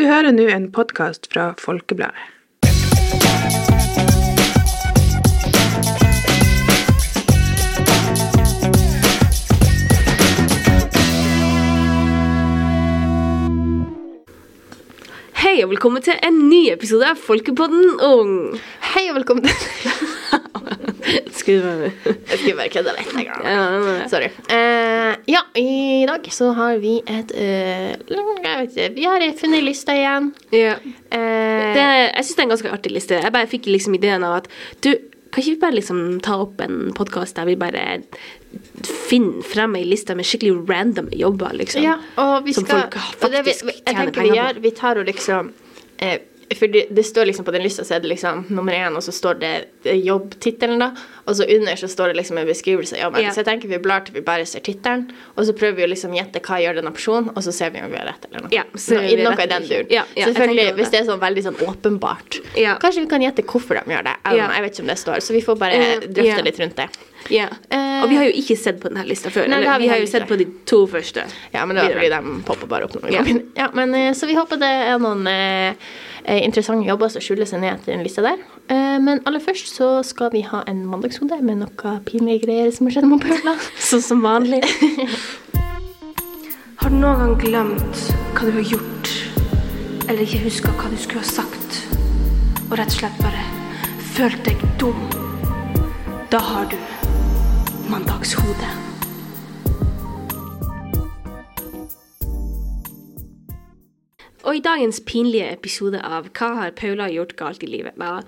Du hører nå en podkast fra Folkebladet. Hei og velkommen til en ny episode av Folkepodden Ung. Hei og velkommen til Skulle være. Skulle bare kødde litt. Ja. Sorry. Uh, ja, i dag så har vi et uh, Jeg vet ikke Vi har funnet lista igjen. Ja. Uh, Det, jeg syns det er en ganske artig liste. Jeg bare fikk liksom ideen av at du, kan ikke vi bare liksom ta opp en podkast der vi bare finner frem ei liste med skikkelig random jobber, liksom? ja, og vi Som skal folk faktisk det vi, Jeg tenker vi gjør Vi tar jo liksom eh, For det, det står liksom på den lista så er det liksom nummer én, og så står det jobbtittelen, da. Og så under så står det liksom en beskrivelse av jobben. Ja. Så jeg tenker vi blar til vi bare ser tittelen, og så prøver vi å liksom gjette hva gjør denne personen, og så ser vi om vi har rett eller noe. Ja, så no, noe i den eller duren. Ja, ja, Selvfølgelig, hvis det er sånn veldig sånn åpenbart. Ja. Kanskje vi kan gjette hvorfor de gjør det. Don't Jeg vet ikke om det står, så vi får bare Eh, drøfte litt rundt det. Ja. Eh, Og vi har jo ikke sett på denne lista før. Nei, eller, vi vi har jo sett på de to første. Ja, men det var fordi de popper bare opp når Ja. kommer inn. Ja, men, eh, så vi håper det er noen eh, interessante jobber som skjuler seg ned til den lista der. Eh, men aller først så skal vi ha en mandagshode med noe pinlige greier som har skjedd med Paula. Sånn som vanlig. har du noen gang glemt hva du har gjort, eller ikke huska hva du skulle ha sagt, og rett og slett bare følt deg dum? Da har du mandagshode. Og i dagens pinlige episode av Hva har Paula gjort galt i livet? Ja.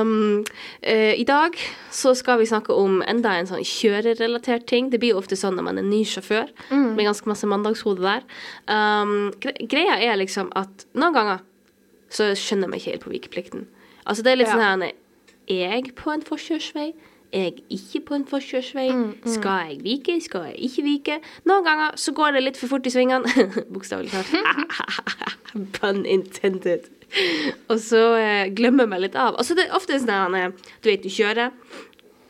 Um, uh, I dag så skal vi snakke om enda en sånn kjørerelatert ting. Det blir jo ofte sånn når man er ny sjåfør. Med ganske masse mandagshode der. Um, gre greia er liksom at noen ganger så skjønner man ikke helt på vikeplikten. Altså det er litt Ja. sånn her Er jeg på en forkjørsvei? Jeg ikke på en forkjørsvei? Skal jeg vike? Skal jeg ikke vike? Noen ganger så går det litt for fort i svingene. Bokstavelig talt. Pun intended. Og så eh, glemmer jeg meg litt av. Og så det er ofte sånn at Du vet, du kjører,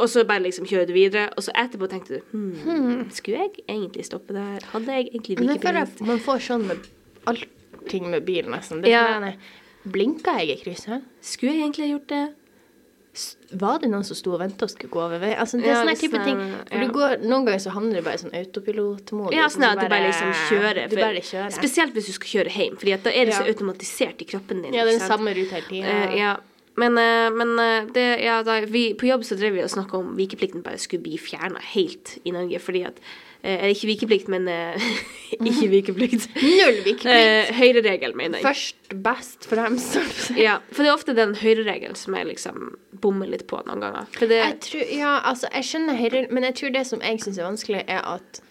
og så bare liksom kjører du videre, og så etterpå tenkte du hmm, Skulle jeg egentlig stoppe der? Hadde jeg egentlig vikeplikt? man får sånn med allting med bil, nesten. Det Ja. Blinka jeg i krysset? Skulle jeg egentlig ha gjort det? Var det noen som sto og venta og skulle gå over vei? Altså, det er Ja, sånne type ting. For ja. du går, noen ganger så handler det bare i sånn autopilotmodus. Ja, sånn at du bare liksom kjører. Du bare kjører. Spesielt hvis du skal kjøre hjem, Fordi da er det så automatisert i kroppen din. Ja, det er den samme ruta hele tida. Uh, ja. Men, eh, men eh, det, ja, da, vi, på jobb så drev vi og snakka om vikeplikten bare skulle bli fjerna helt i Norge. Fordi at eh, ikke vikeplikt, men eh, Ikke vikeplikt. Null vikeplikt. Eh, høyreregel, mener jeg. Først, best, fremst. Ja, for det er ofte den høyreregelen som jeg liksom bommer litt på noen ganger. Det, Jeg tror, ja, altså, jeg skjønner høyre, men jeg tror det som jeg syns er vanskelig, er at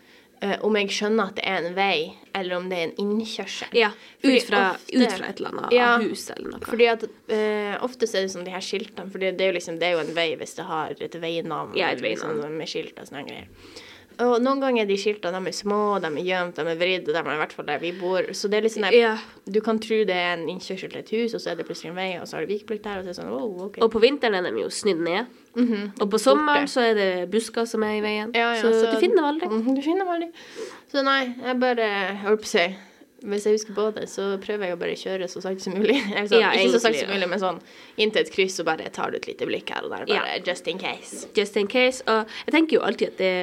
Uh, om jeg skjønner at det er en vei, eller om det er en innkjørsel. ja, ut fra, ofte- ut fra et eller annet Ja, hus eller noe. Fordi at uh, ofte er det sånn de her skiltene, for det, det er liksom, det er jo en vei hvis det har et veinavn. Ja, et veinavn. Sånn, med skilt og sånne greier. Og noen ganger er de skiltene de er små, de er gjemt, de er vridd, og de er i hvert fall der vi bor. Så det er litt sånn der, Ja. Du kan tro det er en innkjørsel til et hus, og så er det plutselig en vei, og så har du vikeplikt der, og så er det sånn, oh, ok. Og på vinteren er de jo snydd ned. Og på sommeren så er det busker som er i veien. Ja, ja, så, du finner dem aldri. Mm, Du finner dem aldri. Så nei, jeg bare holdt på å si Hvis jeg husker på det, så prøver jeg å bare kjøre så sakte som mulig. Sånn, Ja, ikke så sakte som mulig, men sånn inntil et kryss, så bare tar du et lite blikk her og der. Bare just in case. Just in case. Og jeg tenker jo alltid at det,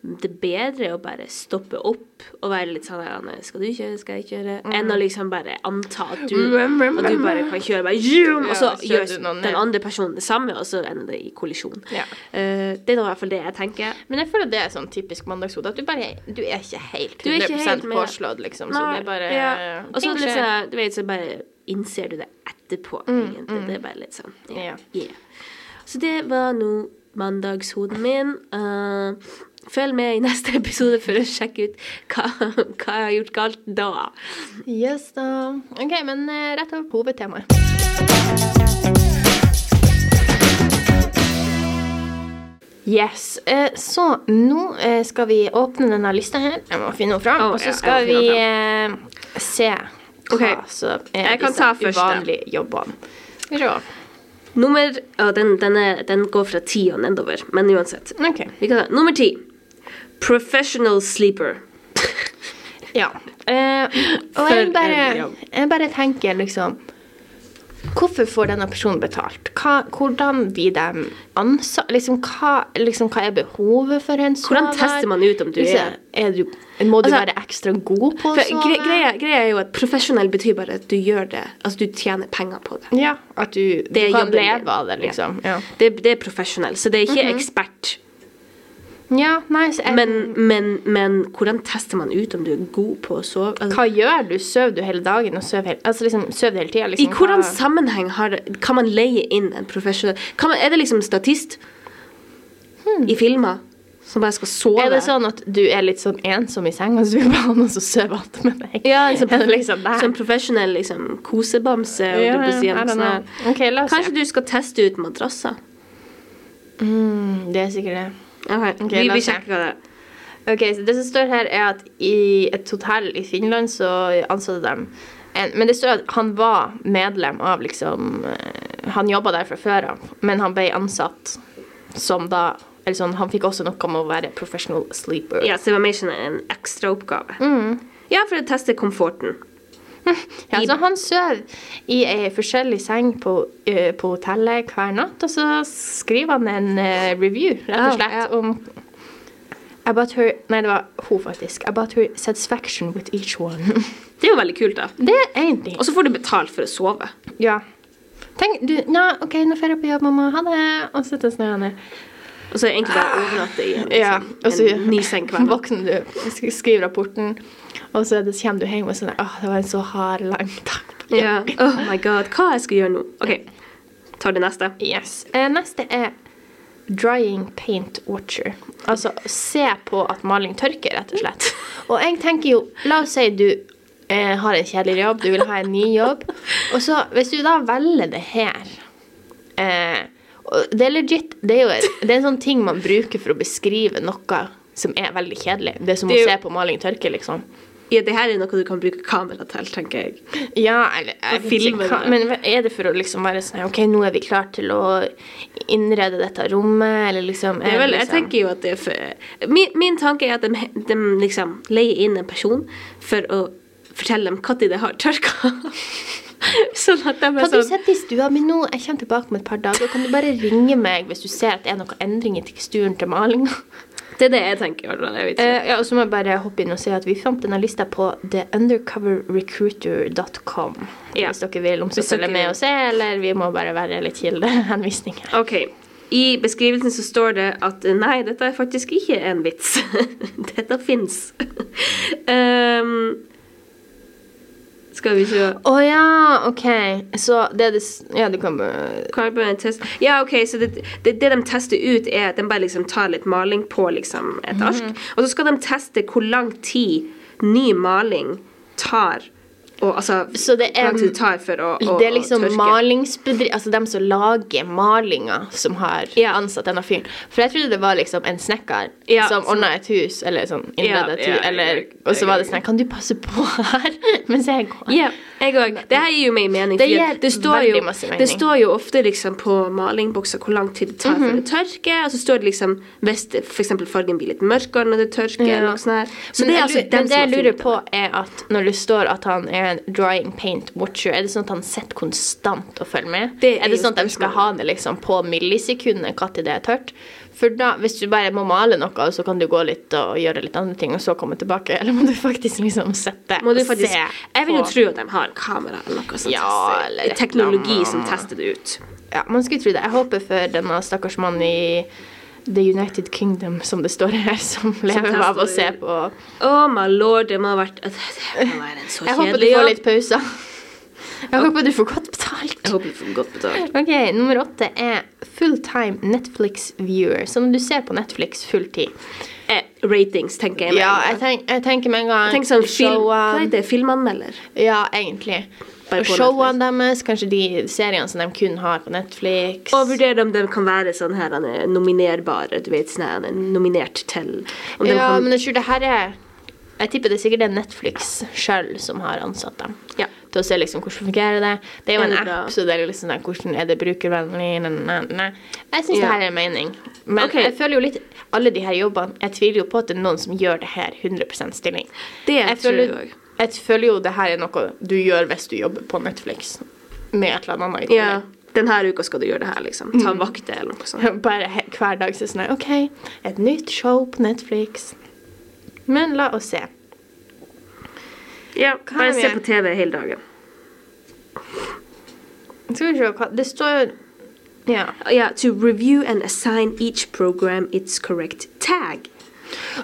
det er bedre å bare stoppe opp og være litt sånn Skal du kjøre, skal jeg kjøre? Enn å liksom bare anta at du, at du bare kan kjøre, bare, zoom, og så Ja, gjør den andre personen det samme, og så ender det i kollisjon. Ja. Uh, det er i hvert fall det jeg tenker. Men jeg føler det er sånn typisk mandagshode, at du bare du er ikke helt er 100 ikke helt påslått, liksom. Så det er bare ja. Og så sånn, du vet, så bare innser du det etterpå, egentlig. Det er bare litt sånn, ja. Mm, Ja. yeah. Så det var nå mandagshoden min. Uh, følg med i neste episode for å sjekke ut hva, hva jeg har gjort galt da. Yes, da. OK, men eh, rett over på hovedtemaet. Yes. Eh, så nå eh, skal vi åpne denne lista her. Jeg må finne noe fram. Oh, og så skal vi eh, se hva okay. som er disse uvanlige jobbene. Skal vi se. Nummer ja, den, den, er, den går fra ti og nedover, men uansett. Okay. Vi kan ta nummer ti. Professional sleeper. Ja. Eh, og jeg bare, jeg bare tenker liksom Hvorfor får denne personen betalt? Hva, hvordan blir de ansatt? Liksom, hva, liksom, hva er behovet for en sover? Hvordan tester man ut om du Liksom, er er du, Må du Altså, være ekstra god på å sove? gre greia, greia er jo at profesjonell betyr bare at du gjør det. Altså du tjener penger på det. Ja, at du, du kan leve av det, liksom. Ja, Det, det er profesjonell, så det er ikke ekspert. Ja nei, jeg, Men, men, men hvordan tester man ut om du er god på å sove? Altså, Hva gjør du? Sover du hele dagen og sover hele, altså, liksom, sover du hele tida? I Liksom, hvordan hva- sammenheng har det, kan man leie inn en professionell man, Er det liksom statist i filmer som bare skal sove? Hmm. Er det sånn at du er litt sånn ensom i senga, så du vil ha noen som sover alt med deg? Ja, liksom, Er det liksom der? Som profesjonell liksom, kosebamse. ja, I eller don't sånn okay, Kanskje se. du skal teste ut madrasser? Mm, det er sikkert det. Ok, okay, vi, vi sjekker det. Ok, så Det som står her, er at i et hotell i Finland så ansatte de en, Men det står at han var medlem av liksom eh, Han jobba der fra før av, men han ble ansatt som da eller sånn, Han fikk også noe med å være professional sleeper. Ja, så det var mer sånn en ekstraoppgave. Mm. Ja, for å teste komforten. Ja, så han sover i ei forskjellig seng på, uh, på hotellet hver natt, og så skriver han en uh, review, rett og slett, slett, ja. om About her Nei, det var hun, faktisk. About her satisfaction with each one. Det er jo veldig kult, da. det er egentlig Og så får du betalt for å sove. Ja. Tenk, du Nei, OK, nå drar jeg på jobb, mamma. Ha det. Og så han jeg ned. Og så egentlig bare å overnatte i en, Ja, liksom, en ny seng hver natt. våkner du, skriver rapporten, og så det- kommer du hjem og sånn Åh, det var en så hard, lang dag. Ja. Oh my god, hva jeg skal gjøre nå? OK, tar det neste. Yes. Eh, neste er drying paint watcher. Altså se på at maling tørker, rett og slett. Og jeg tenker jo, la oss si du eh, har en kjedelig jobb, du vil ha en ny jobb, og så hvis du da velger det her eh, og Det er legit, det er jo det er en sånn ting man bruker for å beskrive noe som er veldig kjedelig. Det er som Det er å se på maling tørke, liksom. Ja, det her er noe du kan bruke kamera til, tenker jeg. Ja, eller jeg filme det. Men er det for å liksom være sånn OK, nå er vi klar til å innrede dette rommet, eller liksom Det vel, jeg liksom, tenker jo at det er for min, min tanke er at de, de liksom leier inn en person for å fortelle dem når de har tørka. sånn at jeg ble sånn Kan du sånn sitte i stua mi nå? Jeg kommer tilbake om et par dager. Kan du bare ringe meg hvis du ser at det er noen endring i teksturen til malinga? Det er det jeg tenker. Jeg. Eh, ja, og så må jeg bare hoppe inn og si at vi fant denne lista på theundercoverrecruiter.com. Ja. Hvis dere vil om så Hvis følge med og se, eller vi må bare være litt kildehenvisninger. Okay. i beskrivelsen så står det at eh, nei, dette er faktisk ikke en vits. dette fins. um, skal vi se Å ja, OK. Så det er det Ja, du kan Carbon test. Ja, ok, så det, det, det de tester ut er at de bare liksom tar litt maling på liksom et ark, og så skal de teste hvor lang tid ny maling tar, og altså Så det er- det tar for å, å, Det er liksom malingsbedrift Altså dem som lager malinga, som har Ja. ansatt denne fyren. For jeg trodde det var liksom en snekker Ja, som ordna et hus, eller sånn innreda Ja, et hus, eller Og så var det sånn Kan du passe på her mens jeg går? Jeg òg. Det her gir jo meg mening. Det gir det, står jo, mening. det står jo ofte liksom på malingbokser hvor lang tid det tar mm -hmm. før det tørker. Og så står det liksom hvis f.eks. fargen blir litt mørkere når det tørker. Ja. Eller her. Så Men, det altså men det jeg lurer på, er at når det står at han er en drying paint watcher, er det sånn at han sitter konstant og følger med? Det er er det sånn at de skal ha det liksom på millisekundet når det er tørt? For da, hvis du bare må male noe, så kan du gå litt og gjøre litt andre ting, og så komme tilbake, eller må du faktisk liksom sette Må du faktisk, se jeg vil jo tro at de har kamera eller noe som Ja, tester eller teknologi eller som tester det ut. Ja, man skulle tro det. Jeg håper for denne stakkars mannen i The United Kingdom, som det står her, som lever av å se på Oh my lord, det må ha vært Det må være en så Jeg håper du får litt pauser. Jeg håper du får godt betalt. Jeg håper du får godt betalt. Ok, Nummer åtte er fulltime Netflix viewer. Som du ser på Netflix fulltid Eh, ratings, tenker jeg. med Ja, jeg, tenk, jeg tenker med en gang Tenk sånn film, hva? Filmanmelder. Ja, egentlig. Og showene deres, kanskje de seriene som de kun har på Netflix. Og vurdere om de kan være sånn her er nominerbare. Du vet, sånn her er nominert til om ja, kan, men jeg tror det her er Jeg tipper det er sikkert det er Netflix sjøl som har ansatt dem. ja. Til å se liksom hvordan fungerer det. Det er jo en app, så det er liksom der, hvordan er det brukervennlig ne, ne, ne. Jeg syns Ja. det her er en mening. Men okay. jeg føler jo litt Alle de her jobbene Jeg tviler jo på at det er noen som gjør det her 100% stilling. Det jeg tror føler, jeg jeg føler jo det her er noe du gjør hvis du jobber på Netflix med et eller annet Ja. Denne uka skal du gjøre det her, liksom. Ta vakter eller noe sånt. Bare hver dag så sånn OK, et nytt show på Netflix. Men la oss se. Ja, bare se på TV hele dagen. Skal vi se hva Det står Ja. Ja, to review and assign each program its correct tag.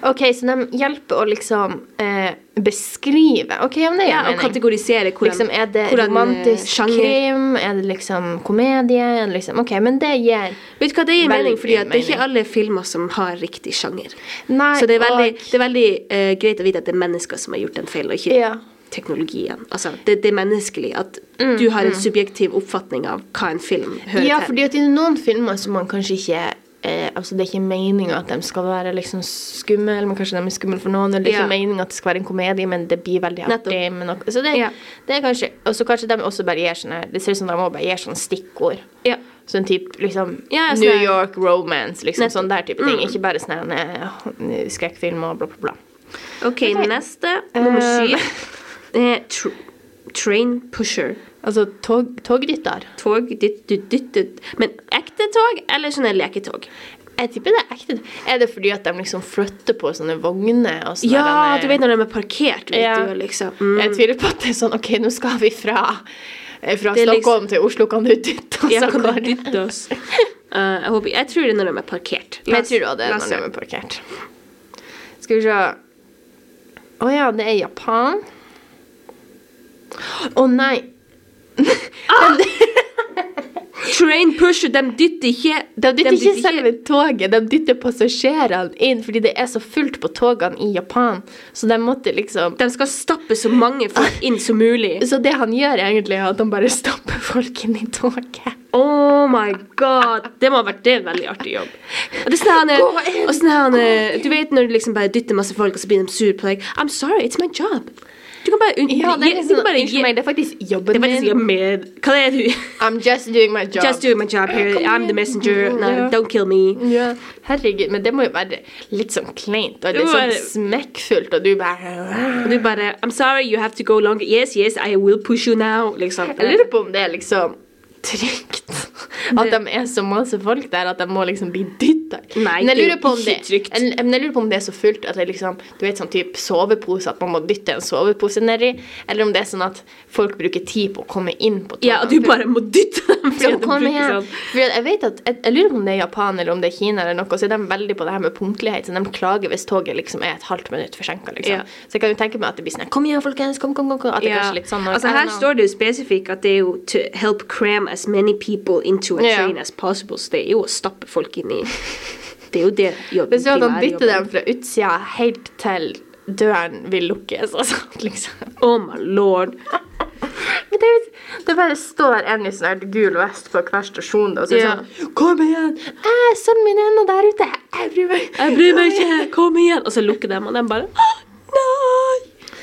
OK, så de hjelper å liksom eh, beskrive OK, men det Ja, mening. og kategorisere hvordan, Liksom, er det hvordan, eh, romantisk sjanger krim? Er det liksom komedie? Er det liksom, OK, men det gir Vet du hva, det gir mening, fordi det er ikke alle filmer som har riktig sjanger. Nei, Så det er veldig, og- det er veldig uh, greit å vite at det er mennesker som har gjort en feil, og ikke Ja. teknologien. Altså, det, det er menneskelig at du har en subjektiv oppfatning av hva en film hører til. Ja, fordi at i noen filmer som man kanskje ikke eh, altså Det er ikke meninga at de skal være liksom skumle, men kanskje de er skumle for noen. Eller det er Ja. ikke meninga at det skal være en komedie, men det blir veldig artig. Så det, Ja. det er kanskje Og så kanskje de også bare gir sånne Det ser ut som de også bare gir sånne stikkord. Ja. Sånn type liksom Ja, sånn New her- York romance, liksom. Nettopp. Sånn der type ting. Mm. Ikke bare sånn skrekkfilm og bla, bla, bla. OK, okay. neste. Nummer Eh, syv. Uh, er tr train pusher. Altså tog, togdytter? Tog, dytt, dytt, dytt, dytt. Men ekte tog eller sånne leketog? Jeg tipper det er ekte. Er det fordi at de liksom flytter på sånne vogner? Og sånne Ja, der- du vet når de er parkert, vet Ja. du, liksom. Mm. Jeg tviler på at det er sånn OK, nå skal vi fra, eh, fra liksom- Stockholm til Oslo, kan du dytte oss Ja, kan du dytte oss? uh, jeg, håper, jeg tror det er når de er parkert. Jeg tror også det er når de er parkert. Skal vi se Å ja, det er Japan. Å nei. Train pusher, de dytter ikke De dytter ikke selve toget, de dytter passasjerene inn fordi det er så fullt på togene i Japan. Så de måtte liksom De skal stappe så mange folk inn som mulig. Så det han gjør, egentlig, er at han bare stapper folk inn i toget. Oh my god! Det må ha vært det er en veldig artig jobb. Og det er sånn her, og sånn her, Du vet når du liksom bare dytter masse folk, og så blir de sur på deg. I'm sorry, it's my job. Du kan bare, Ja, det er, liksom, bare gi- meg, det er faktisk jobben er min. Hva er det du I'm just doing my job. Just doing my job here. I'm the messenger. No, yeah. don't kill me. Ja, herregud, men det må jo være litt sånn kleint og Det litt sånn smekkfullt, og du bare Og du bare I'm sorry, you have to go longer. Yes, yes, I will push you now. Liksom. Jeg lurer på om det er liksom trygt. At de er så masse folk der at de må liksom bli dytta. Nei, men jeg på det, jeg- Men jeg lurer på om det er så fullt at det liksom Du vet sånn type sovepose, at man må dytte en sovepose nedi, eller om det er sånn at folk bruker tid på å komme inn på toget. Ja, og du bare må dytte dem. sånn. For jeg vet at, jeg, jeg lurer på om det er Japan eller om det er Kina, eller noe, så er de veldig på det her med punktlighet. Så de klager hvis toget liksom er et halvt minutt forsinka. Liksom. Ja. Så jeg kan jo tenke meg at det blir sånn Kom igjen, folkens! Kom, kom, kom! kom. At det Ja. kanskje litt sånn Altså Her står det jo spesifikt at det er jo to help cram as many people into a Ja. train as possible. Så det er jo å stappe folk inn i Det er jo det jobben Hvis du hadde dyttet primærjobben. dem fra utsida helt til døren vil lukkes, altså, liksom. Oh my lord. Men det, det bare står en i sånn gul vest på hver stasjon, og så er det Ja. sånn Kom igjen! Eh, sønnen min er ennå der ute! Jeg bryr meg Jeg bryr meg ikke. Kom igjen. Og så lukker de, og de bare Nei.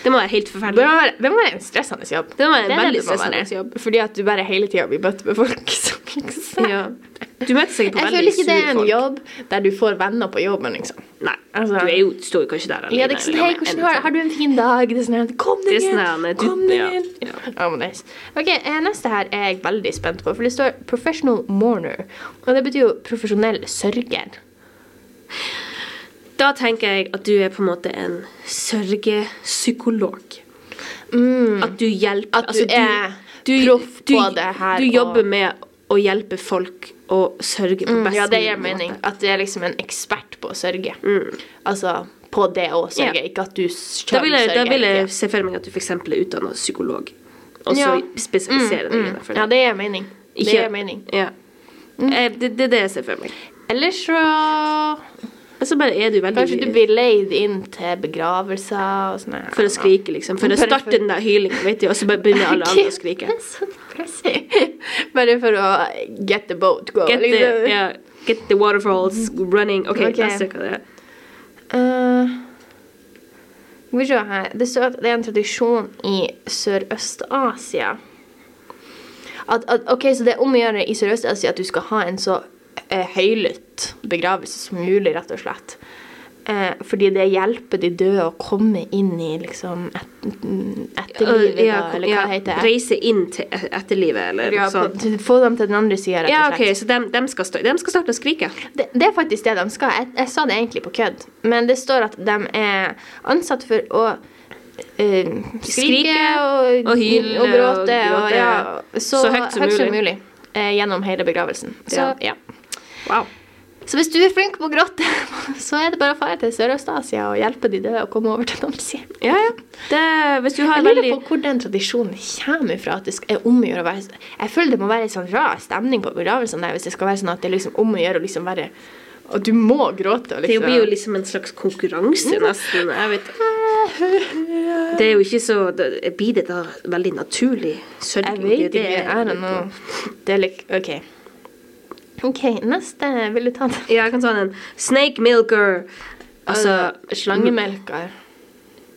Det må være helt Det forferdelig. må være, det må være en stressende jobb. Det må være en det veldig det stressende jobb. Fordi at du bare hele tida blir bøtt med folk som liksom Ja. Du møter sikkert på Jeg veldig føler ikke det er en folk. jobb der du får venner på jobben, liksom. Nei, Altså- du er jo, står jo kanskje der alene. Ja, det er ikke sånn, hei, hvordan har, har du en fin dag? Det er sånn Kom deg inn! sånn Kom deg inn! ja. Ja, nice. Ok, eh, Neste her er jeg veldig spent på, for det står 'professional mourner'. Og det betyr jo profesjonell sørger. Da tenker jeg at du er på en måte en sørgepsykolog. At du hjelper Mm. At du er proff på det her Du og- jobber med å hjelpe folk å sørge på best Ja, det gir mulig mening. måte. At du er liksom en ekspert på å sørge. Altså på det å sørge, yeah. ikke at du sjøl sørger. da vil jeg se for meg at du f.eks. er utdanna psykolog, og så Ja. spesialiserer deg innenfor Ja, det. det gir mening. Det gir mening. Ja. Eh, Det, det er det jeg ser for meg. Ellers så Og så bare er du veldig Kanskje du blir leid inn til begravelser og sånn. For å skrike, liksom. For å starte den der hylingen, vet du, og så bare begynner alle andre å skrike. Bare for å get the boat going. Get the, yeah, get the waterfalls running. OK, okay. oss se hva det er. Eh, her. Det står at det er en tradisjon i Sørøst-Asia. At, at, ok, Så det er om å gjøre i Sørøst-Asia at du skal ha en så eh, høylytt begravelse som mulig, rett og slett. Eh, fordi det hjelper de døde å komme inn i liksom et, etterlivet, ja, da, eller hva ja, det heter. Reise inn til e- etterlivet, eller Ja, noe sånt. få dem til den andre sida, rett Ja, og OK, slett. så dem, de, skal, stå, de skal starte å skrike. Det, det er faktisk det de skal. Jeg, jeg sa det egentlig på kødd, men det står at de er ansatt for å Uh, skrike, Skrike og, og hyle og gråte, og og, ja, så, så høyt som mulig. eh, gjennom hele begravelsen. Så, Ja. ja. Wow. så hvis du er flink på å gråte, så er det bare å dra til Sørøst-Asia og hjelpe de døde å komme over til Namsi. Ja, ja. Det, hvis du har Jeg lurer veldig på hvor den tradisjonen kommer fra. At det er om å gjøre å være Jeg føler det må være en sånn rar stemning på begravelsene hvis det skal være sånn at det er liksom om å gjøre å liksom være Og du må gråte. Liksom. Det blir jo liksom en slags konkurranse, nesten. Jeg vet Det er jo ikke så Det Blir det da veldig naturlig sørging? Jeg vet Det ikke. er I det- don't. Det er like OK. OK, neste. Vil du ta den? Ja, jeg kan ta den. Snake milker. Altså Altså slangemelker.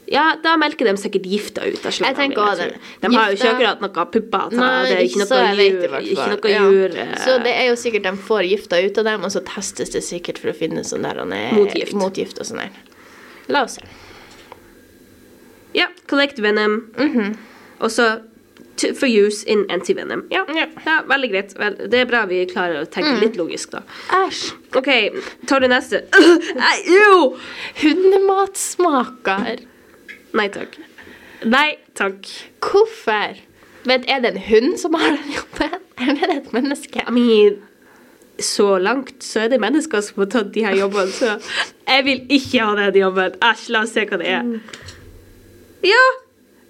Ja, da melker de sikkert gifta ut av slangene. Jeg tenker også det. De har jo ikke akkurat noe pupper. Nei, det er ikke noe jur. Ikke noe Ja. jur. eh, Så det er jo sikkert de får gifta ut av dem, og så testes det sikkert for å finne sånn der er- Motgift. motgift og sånn der. La oss se. Ja, collect venom. Og så to, for use in antivenom. Ja, Ja. ja, veldig greit. Vel, det er bra vi klarer å tenke litt logisk, da. Æsj. OK, tar du neste? Nei, jo! Hundematsmaker. Nei takk. Nei takk. Hvorfor? Vet, er det en hund som har den jobben, eller er det et menneske? I mean, så langt så er det mennesker som har tatt de her jobbene, så jeg vil ikke ha den jobben. Æsj, la oss se hva det er. Ja,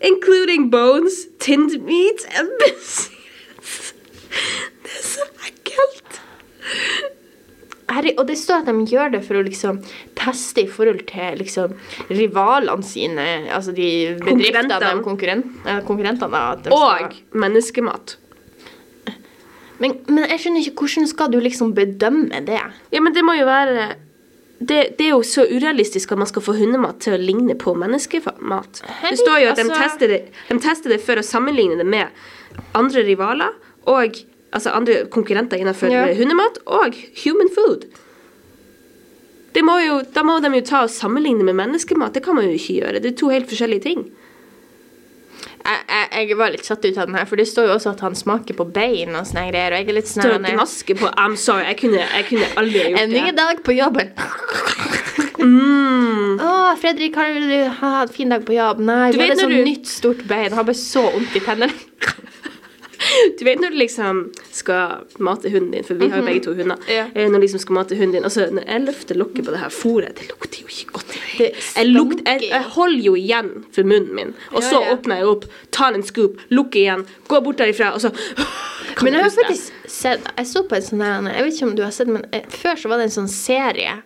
including bones, tinned meat and biscuits. Det er så ekkelt. Herre, og det står at de gjør det for å liksom teste i forhold til liksom rivalene sine, altså de bedriftene, de konkurrent, eh, konkurrentene. de skal, Og menneskemat. men, men jeg skjønner ikke hvordan skal du liksom bedømme det? Ja, men det må jo være det, det er jo så urealistisk at man skal få hundemat til å ligne på menneskemat. Det står jo at de, altså- tester det, de tester det for å sammenligne det med andre rivaler og altså andre konkurrenter innenfor Ja. hundemat og human food. Det må jo, da må de jo ta og sammenligne med menneskemat. Det kan man jo ikke gjøre. Det er to helt forskjellige ting. Jeg, jeg, jeg var litt satt ut av den her, for det står jo også at han smaker på bein og sånne greier, og jeg er litt sånn Så her, gnaske på I'm sorry, jeg kunne, jeg kunne aldri gjort det. En ny dag på jobben. Mm. Å, Fredrik, har du hatt en fin dag på jobb? Nei, Du vet hadde sånn du- nytt, stort bein. Har bare så vondt i tennene. Du vet når du liksom skal mate hunden din, for vi har jo begge to hunder. Ja. Eh, Når du liksom skal mate hunden din Altså, når jeg løfter lokket på det her fôret, det lukter jo ikke godt. Det Jeg, lukt, jeg, jeg holder jo igjen for munnen min, og så ja. åpner jeg opp, tar en scoop, lukker igjen, går bort derifra, og så kan Men jeg har faktisk sett Jeg så på en sånn der Jeg vet ikke om du har sett men eh, Før så var det en sånn serie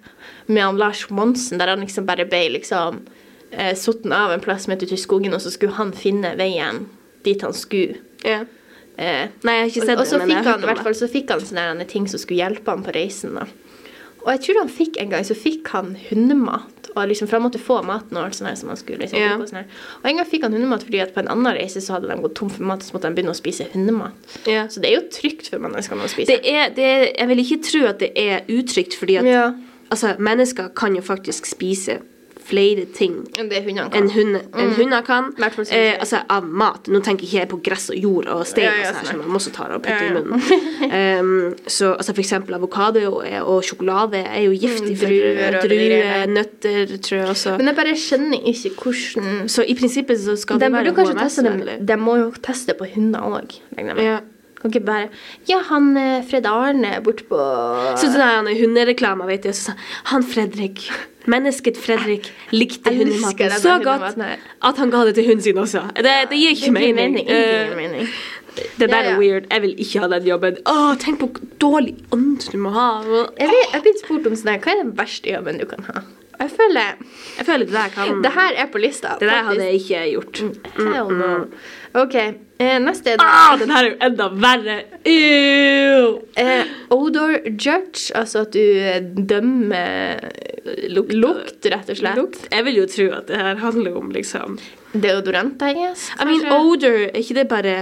med han Lars Monsen der han liksom bare ble liksom eh, satt av en plass midt ute i skogen, og så skulle han finne veien dit han skulle. ja. Eh, Nei, jeg har ikke og, sett og så det, men fikk han, i hvert fall, det. så fikk han sånne der ting som skulle hjelpe ham på reisen. da. Og jeg tror han fikk en gang så fikk han hundemat. Og liksom, For han måtte få maten og alt sånt her som han skulle. liksom, yeah. sånn. Og en gang fikk han hundemat fordi at på en annen reise så hadde de gått tom for mat, så måtte de begynne å spise hundemat. Yeah. Så det er jo trygt for menneskene å spise. Det er, det er, jeg vil ikke tro at det er utrygt, fordi at yeah. altså, mennesker kan jo faktisk spise flere ting Det hundene enn hunde, enn hunder kan. Eh, altså av mat. Nå tenker jeg ikke på gress og jord og stein Ja, ja, sånn man må som man også tar og putter i munnen. um, så altså eksempel avokado og, og sjokolade er jo giftig for druer druer, nøtter, tror jeg også. Men jeg bare skjønner ikke hvordan så i prinsippet så skal De det være det HMS-vennlig. De må jo teste på hunder òg, regner jeg med. Ja. Kan ikke bare Ja, han eh, Fred Arne borte på Så sånn her hundereklamer, vet du. Så, sa han Fredrik, mennesket Fredrik, likte hundematen så godt at han ga det til hunden sin også. Det, det gir ikke mening. mening. Uh, mening. Det der Ja, ja. er weird. Jeg vil ikke ha den jobben. Åh, tenk på hvor dårlig ånd du må ha. Jeg blir- blitt spurt om sånn hva er den verste jobben du kan ha? Jeg føler Jeg føler det der kan Det her er på lista. Det der faktisk. hadde jeg ikke gjort. Hell no. OK, eh, neste er Ah, den her er jo enda verre. Ew. eh, odor judge, altså at du eh, dømmer lukt. Lukt, rett og slett. Lukt. Jeg vil jo tro at det her handler om liksom Deodorant, I guess. I mean, odor, er ikke det bare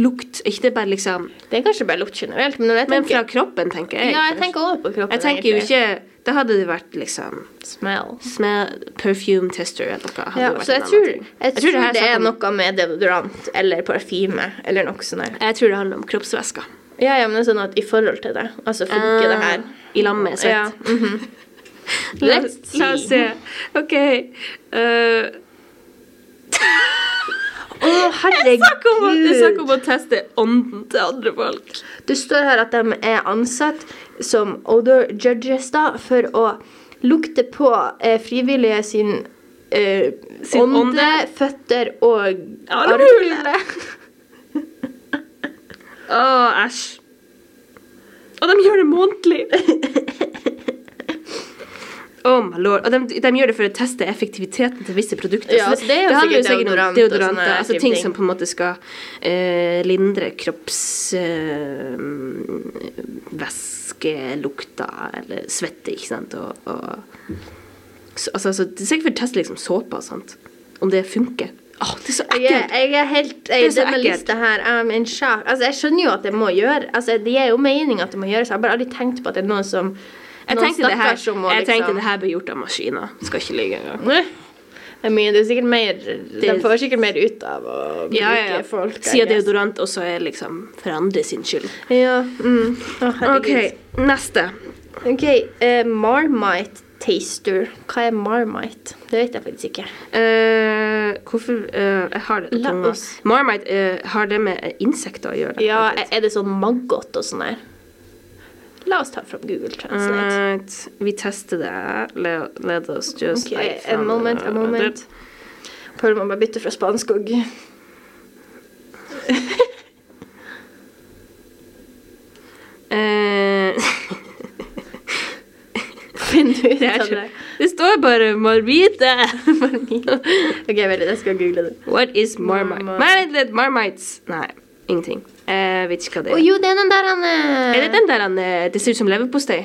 lukt? Er ikke det bare liksom Det er kanskje bare lukt generelt, men jeg Men fra kroppen, tenker jeg. Ja, jeg tenker også på kroppen. Jeg tenker jo ikke Da hadde det vært liksom Smell. smell, perfume tester eller noe. Ja, så jeg tror, jeg, jeg tror det det er om- noe med deodorant eller parfyme eller noe sånt. Jeg tror det handler om kroppsvæsker. Ja, ja, men det er sånn at i forhold til det, altså funker det her. I lag med svett. Ja, Mm -hmm. Let's la oss see. se. OK. Uh, Å, herregud. er snakk om, snakk om å teste ånden til andre folk. Det står her at de er ansatt som odor judges da, for å lukte på eh, frivillige sin, eh, Sin ånde, ånde. føtter og Armhule. Å, æsj. Og de gjør det månedlig. Oh my lord. Og de, de gjør det for å teste effektiviteten til visse produkter. Ja, altså så det er jo handler sikkert om deodorant deodoranter, altså ting ting. som på en måte skal eh, lindre kroppsvæskelukta eller svette, ikke sant, og, og så, altså, altså, Det er sikkert for å teste liksom såpe og sånt. Om det funker. Åh, det er så Jeg er, ekkelt! jeg er helt er jeg, så Denne ekkelt. lista her Um. Altså, jeg skjønner jo at det må gjøre Altså, Det er jo mening at det må gjøres. Jeg har bare aldri tenkt på at det er noen som Jeg tenkte, det her, jeg tenkte liksom- det her ble gjort av maskiner. Skal ikke ligge engang. I mean, det er sikkert mer De får sikkert mer ut av å bruke Ja, ja, folk. Siden deodorant også er liksom for andre sin skyld. Ja. Mm. Oh. OK, neste. Ok, uh, Marmite taster. Hva er Marmite? Det vet jeg faktisk ikke. Uh, hvorfor uh, Jeg har det på tunga. oss- Marmite har det med insekter å gjøre. Ja. Er det sånn maggot og sånn der? La oss ta fram Google Translate. Right. Vi tester det. Let, let us just okay, like found moment, a moment. Prøver man bare bytte fra spansk og Eh, ut det, av det. det står bare Marmite. Ok, litt, jeg skal google det. What is Marmite? Marmite. Marmites. Nei, ingenting. Jeg vet ikke hva det Å er. jo, det er den der han eh, Er det den der han, eh, det ser ut som leverpostei?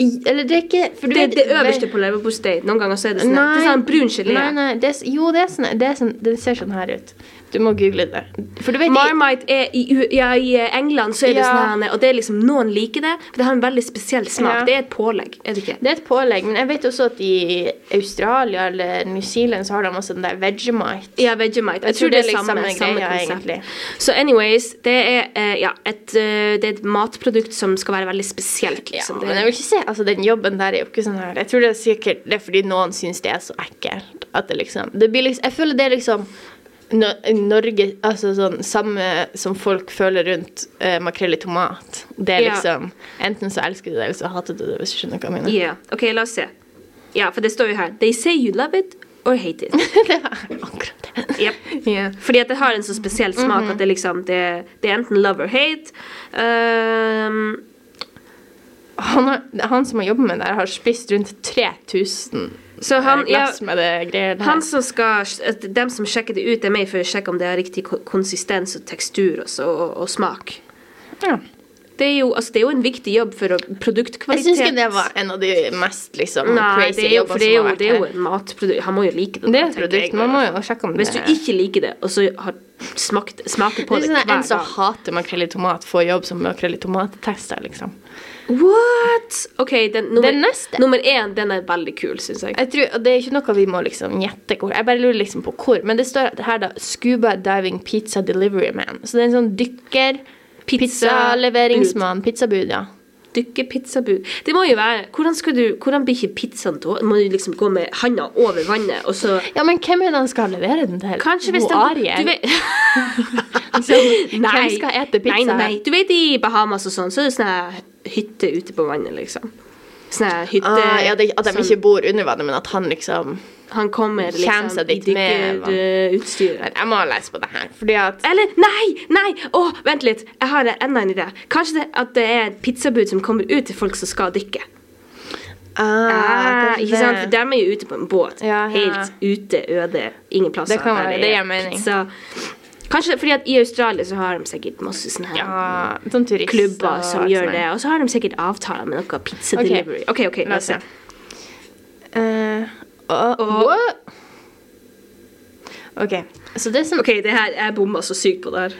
i- Eller det er ikke for du Det er vet- det øverste på leverpostei. Noen ganger så er det sånn Nei. Det er sånn brun gelé. Nei, nei, det er, s- jo, det er sånn, det, er sånn, det ser sånn her ut. Du må google det. For du vet Marmite er i, ja, i eh, England, så er det Ja. sånn her, og det er liksom Noen liker det, for det har en veldig spesiell smak. Ja. Det er et pålegg, er det ikke? Det er et pålegg, men jeg vet også at i Australia eller New Zealand så har de også den der Vegemite. Ja, Vegemite. Jeg, Jeg tror det er litt samme, samme samme greia, konsept. egentlig. Så anyways, det er, eh, ja, et, eh, det er et matprodukt som skal være veldig spesielt. Ja, Liksom. men jeg vil ikke se, altså Den jobben der er jo ikke sånn her Jeg tror det er sikkert det er fordi noen syns det er så ekkelt. At det liksom, det blir liksom Jeg føler det er liksom no, Norge Altså sånn samme som folk føler rundt uh, makrell i tomat. Det er liksom liksom Enten så elsker du det, eller så hater du det, hvis du skjønner hva jeg mener. yeah. Ok, la oss se. Ja, for det står jo her They say you love it or hate it. det er akkurat det. Yep. Yeah. Fordi at det har en så spesiell smak Mhm. at det liksom det, det er enten love or hate. Um, han, har, han som har jobbet med det, har spist rundt 3000 så han, glass med det som skal Dem som sjekker det ut, er med for å sjekke om det har riktig konsistens og tekstur også, og, og smak. ja. Det er, jo, altså, det er jo en viktig jobb for produktkvalitet. Jeg syns ikke det var en av de mest liksom, Nei, crazy det jo, jobbene det er som jo, har vært det er jo her. en matprodukt. Han må jo like det. Det da, er produkt. jeg. Man må jo sjekke om Hvis det du ikke liker det, og så har smakt, smaker på Det det, sånn En som hater makrell i tomat, får jobb som makrell i tomat-tester, liksom. What?! OK, den, nummer, Den neste. nummer én, den er veldig kul, syns jeg. Jeg tror, Det er ikke noe vi må liksom gjette hvor. Jeg bare lurer liksom på hvor. Men det står her da Scuba Diving Pizza Delivery Man. Så det er en sånn dykker Pizzaleveringsmann. Pizzabud, ja. Dykke pizzabud. Det må jo være Hvordan, skal du, hvordan blir ikke pizzaen til Må du liksom gå med handa over vannet, og så Ja, men hvem er det han skal levere den til? Kanskje hvis Ariel? du vet, Liksom, Hvem skal ete pizza? Nei, nei, nei. Du vet i Bahamas og sånn, så er det sånn hytte ute på vannet, liksom. Sånn hytte Ah, ja, det, At de sånn- ikke bor under vannet, men at han liksom Han kommer liksom seg dit med. Nei, Jeg må lese på det her. Fordi at Eller nei! Nei! Å, vent litt. Jeg har enda en idé. Kanskje det, at det er et pizzabud som kommer ut til folk som skal dykke. ah, Ah, ikke sant? For de er jo ute på en båt. Ja, ja. Helt ute, øde. Ingen plasser. Det kan være, det gir mening. Pizza. Kanskje fordi at i Australia så har de sikkert masse sånne her Ja, sånn turist, klubber og som alt gjør sånt. det. Og så har de sikkert avtaler med noe pizza okay. delivery. OK, ok, La oss se. Og, Og- OK. Så det som OK, det her, jeg bomma så sykt på det her.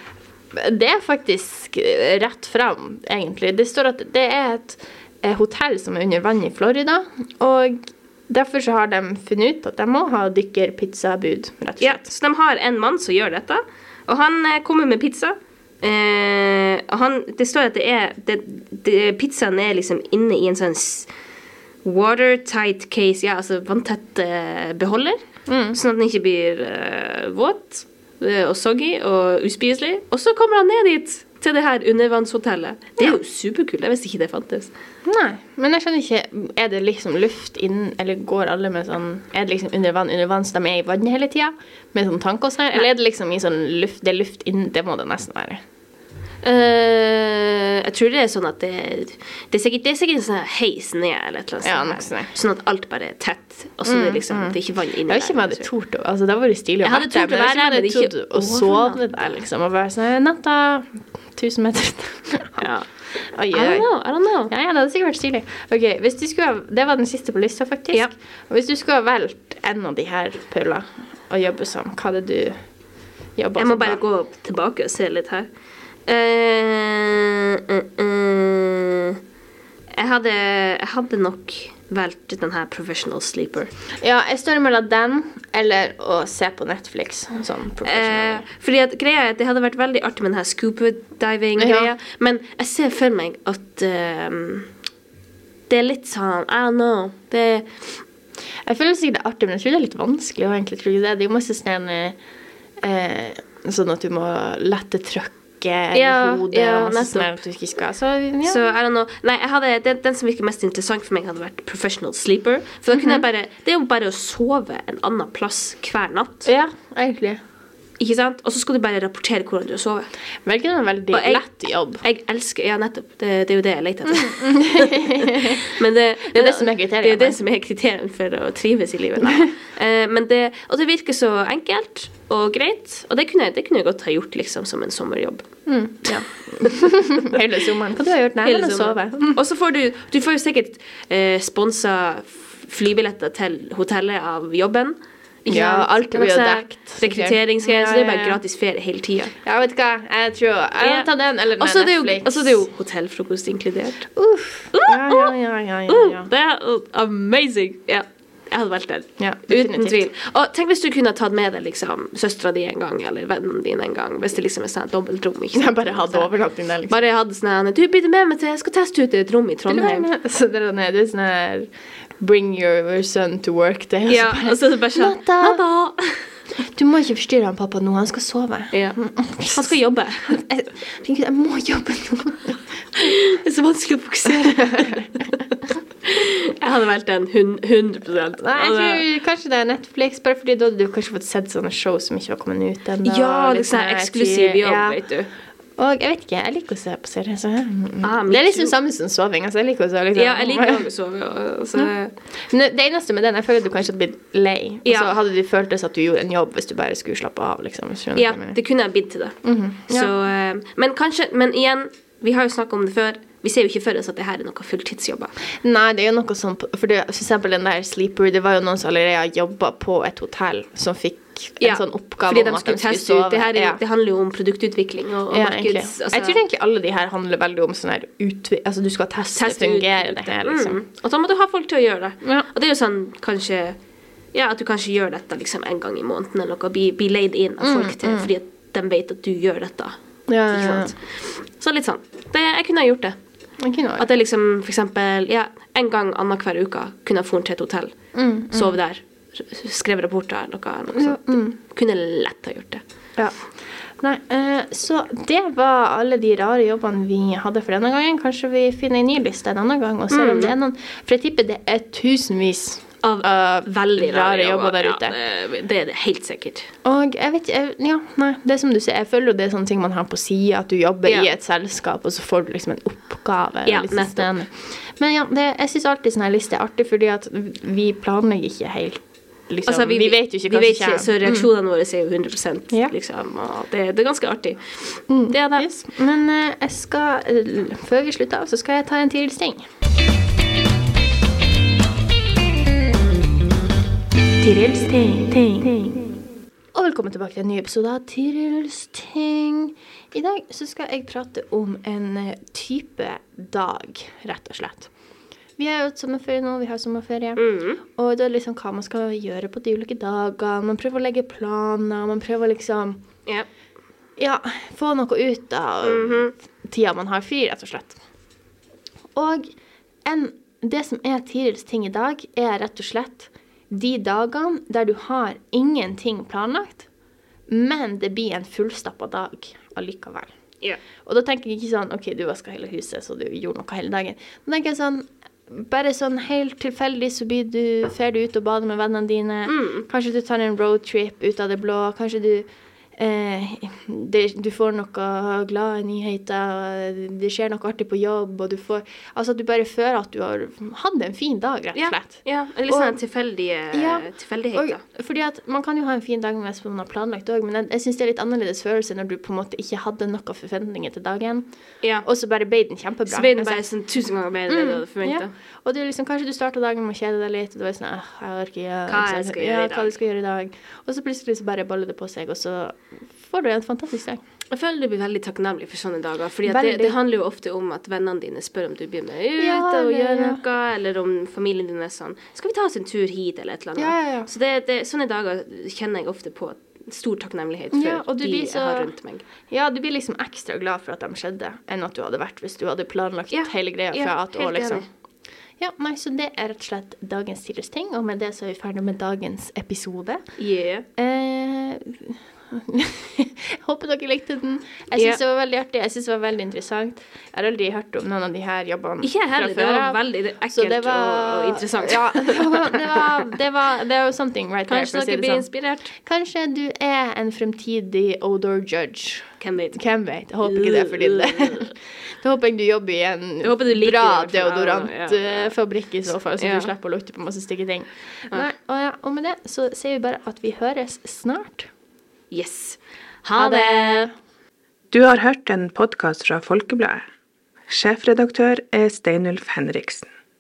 Det er faktisk rett fram, egentlig. Det står at det er et eh, hotell som er under vann i Florida. Og derfor så har de funnet ut at de må ha dykkerpizzabud, rett og slett. Ja, så de har en mann som gjør dette, og han eh, kommer med pizza. Eh, han, det står at det er det, det, Pizzaen er liksom inne i en sånn watertight case, ja, altså vanntett eh, beholder, sånn at den ikke blir eh, våt eh, og soggy og uspiselig. Og så kommer han ned dit, til det her undervannshotellet. Det er jo superkult. Jeg visste ikke det fantes. Nei, men jeg skjønner ikke Er det liksom luft inn, eller går alle med sånn Er det liksom under vann, under vann, så de er i vannet hele tida? Med sånn tank og sånn? Eller er det liksom i sånn luft Det er luft inn Det må det nesten være. Eh, jeg tror det er sånn at det, det, er sikkert, det er sikkert en sånn heis ned eller et eller annet Ja, sånn. Sånn at alt bare er tett, og så mm, det liksom, det er ikke vann inni Jeg vet ikke om jeg hadde tort å Altså, det hadde vært stilig å være der, men jeg hadde ikke der, tort å sove der, liksom. Og bare sånn Natta 1000 meter. Ja. Oi, I don't know, I don't know. Ja, ja, det hadde sikkert vært stilig. Ok, hvis du skulle Det var den siste på lista, faktisk. Ja. Hvis du skulle ha valgt en av de her, Paula, å jobbe som, hva hadde du jobba Jeg må bare da? gå tilbake og se litt her. Eh, eh, eh. jeg, hadde, jeg hadde nok valgt den her professional sleeper. Ja, jeg står mellom den eller å se på Netflix. Sånn. Eh, fordi at greia er at Det hadde vært veldig artig med den her scuba diving-greia, Ja. men jeg ser for meg at ehm, det er litt sånn I don't know. Det Jeg føler sikkert det er artig, men jeg tror det er litt vanskelig. Egentlig tror jeg det. det er jo masse sånn eh, Sånn at du må lette trøkket Ja, i hodet. ja, og masse sånn at du ikke skal Så ja. Så I don't know. Nei, hadde, den, den som virker mest interessant for meg, hadde vært professional sleeper. For da kunne jeg bare Det er jo bare å sove en annen plass hver natt. ja, egentlig. Ikke sant? Og så skal du bare rapportere hvordan du har sovet. Velger en veldig jeg- lett jobb. Jeg elsker Ja, nettopp. Det, det er jo det jeg leter etter. men det, Det er det som er kriteriet. Det er det som er kriteriet for å trives i livet. Eh, men det, og det virker så enkelt og greit, og det kunne, det kunne jeg godt ha gjort liksom som en sommerjobb. Ja. Hele sommeren. Hva du har gjort? Nei, Hele sove. Og så får du Du får jo sikkert eh, sponsa flybilletter til hotellet av jobben. Ikke Ja, sant? alt blir jo dekt, Rekrutteringsgreier. Så Ja, det er bare gratis ferie hele tida. Ja, vet du hva. Jeg tror jeg vil ta den eller den Og så er det jo- Netflix. og så er det jo hotellfrokost inkludert. Uff. Ja, ja, ja, ja, ja, ja. Uh, det er uh, amazing! Ja, jeg hadde valgt den. Ja, Uten tvil. Og tenk hvis du kunne ha tatt med deg liksom, søstera di en gang, eller vennen din en gang. Hvis det liksom er sånn dobbeltrom. Ikke sant? Bare hadde overnatting der, liksom. Bare hadde sånn Du, blir med meg til Jeg skal teste ut et rom i Trondheim. Så det er sånn her Bring your son to work day. og Ja, bare, og så bare sånn Natta. Du må ikke forstyrre han pappa nå, han skal sove. Ja. Han skal jobbe. Jeg, jeg må jobbe nå. Det er så vanskelig å fokusere. jeg hadde valgt den hun- 100 Nei, jeg tror kanskje det er Netflix, bare fordi da hadde du kanskje fått sett sånne show som ikke var kommet ut ennå. Ja, liksom, eksklusiv jobb, ja. vet du. Og jeg vet ikke, jeg liker å se på serier. Så mm. Ah, det er liksom samme som soving. Altså, jeg liker å se liksom. Ja, jeg liker å sove. Altså. Så, Det eneste med den, jeg føler at du kanskje hadde blitt lei. Og så hadde du følt at du gjorde en jobb hvis du bare skulle slappe av. liksom. Ja, det kunne jeg bidd til det. Så, eh, men kanskje Men igjen, vi har jo snakka om det før. Vi ser jo ikke for oss at det her er noe fulltidsjobber. Nei, det er jo noe sånn For, det, for eksempel den der Sleeper, det var jo noen som allerede jobba på et hotell, som fikk en Ja, sånn oppgave Fordi de om at de skulle teste ut. Det, her er, ja. det handler jo om produktutvikling og, og Ja, markeds... altså- jeg tror egentlig alle de her handler veldig om sånn her utvi... Altså, du skal teste, teste ut fungerer det her, liksom. Mm. Og da må du ha folk til å gjøre det. Ja. Og det er jo sånn kanskje Ja, at du kanskje gjør dette liksom en gang i måneden eller noe. Bli, bli leid inn av folk til fordi at de vet at du gjør dette. Mm, Ja, Ikke sant? Så litt sånn. Det, jeg kunne ha gjort det. At jeg liksom for eksempel ja, en gang annenhver uke kunne jeg dratt til et hotell, Mm, sove der, skrevet rapporter, noe, noe sånt. mm. Kunne lett ha gjort det. Ja. Nei, eh, så det var alle de rare jobbene vi hadde for denne gangen. Kanskje vi finner en ny liste en annen gang og ser Mm. om det er noen For jeg tipper det er tusenvis Av uh, Veldig rare jobber der ja, ute. det, det er det helt sikkert. Og jeg vet ikke Ja, nei, det er som du sier, jeg føler jo det er sånne ting man har på sida, at du jobber Ja. i et selskap, og så får du liksom en oppgave. Ja, nettopp. Men ja, det, jeg syns alltid sånn her liste er artig, fordi at vi planlegger ikke helt liksom, Altså, vi, vet jo ikke hva som kommer. Så reaksjonene våre er jo 100 Ja. liksom, og det, det er ganske artig. Mm. Det er det. Yes. Men uh, jeg skal, uh, før vi slutter av, så skal jeg ta en Tirils ting. Tirils ting. Og velkommen tilbake til en ny episode av Tirils ting. I dag så skal jeg prate om en eh, type dag, rett og slett. Vi er jo sommerferie nå, vi har sommerferie. Og det er liksom hva man skal gjøre på de ulike dagene. Man prøver å legge planer, man prøver liksom Ja. ja, få noe ut av tida man har fri, rett og slett. Og en, det som er Tirils ting i dag, er rett og slett de dagene der du har ingenting planlagt, men det blir en fullstappa dag allikevel. Yeah. Og da tenker jeg ikke sånn OK, du vaska hele huset, så du gjorde noe hele dagen. Da tenker jeg sånn bare sånn helt tilfeldig så blir du, fer du ut og bader med vennene dine. Kanskje du tar en roadtrip ut av det blå. Kanskje du eh, det, Du får noe glade nyheter, det skjer noe artig på jobb, og du får Altså du bare føler at du har hatt en fin dag, rett og slett. ja. Litt sånn tilfeldige Ja, tilfeldigheter. Fordi at Man kan jo ha en fin dag hvis man har planlagt òg, men jeg, jeg syns det er litt annerledes følelse når du på en måte ikke hadde noen forventninger til dagen, Ja. og så bare ble den kjempebra. Så ble den Altså, bare sånn tusen ganger bedre enn det du hadde forventa. ja. Og er liksom, kanskje du starta dagen med å kjede deg litt, og du er sånn jeg orker ikke Hva jeg ja, hva du skal gjøre i dag. Og så plutselig så bare baller det på seg, og så får du en fantastisk dag. Jeg føler du blir veldig takknemlig for sånne dager. For det, det handler jo ofte om at vennene dine spør om du blir med ut Ja, og gjør ja. noe, eller om familien din er sånn Skal vi ta oss en tur hit, eller et eller annet? Ja, ja, ja. Så det, det, sånne dager kjenner jeg ofte på stor takknemlighet for Ja, de jeg så- har rundt meg. Ja, du blir liksom ekstra glad for at de skjedde, enn at du hadde vært hvis du hadde planlagt Ja, hele greia ja, fra A til Å, liksom. Ja, nei, så det er rett og slett dagens tidligere ting, og med det så er vi ferdig med dagens episode. Yeah. Eh, håper dere likte den. Jeg syns Ja. det var veldig artig. Jeg synes det var veldig interessant. Jeg har aldri hørt om noen av de her jobbene Ikke heller. Det var veldig Så ekkelt og, og interessant. Ja, det var, det var, det var, det var something right there, Kanskje for si dere blir sånn. inspirert. Kanskje du er en fremtidig odor judge. Hvem vet. Hvem vet? Jeg håper ikke det er for din del. Da håper jeg du jobber i en Jeg bra deodorantfabrikk i så fall, så Ja. du slipper å lukte på masse stygge ting. Nei, og, ja, og med det så sier vi bare at vi høres snart. Yes. Ha det! Du har hørt en podkast fra Folkebladet. Sjefredaktør er Steinulf Henriksen.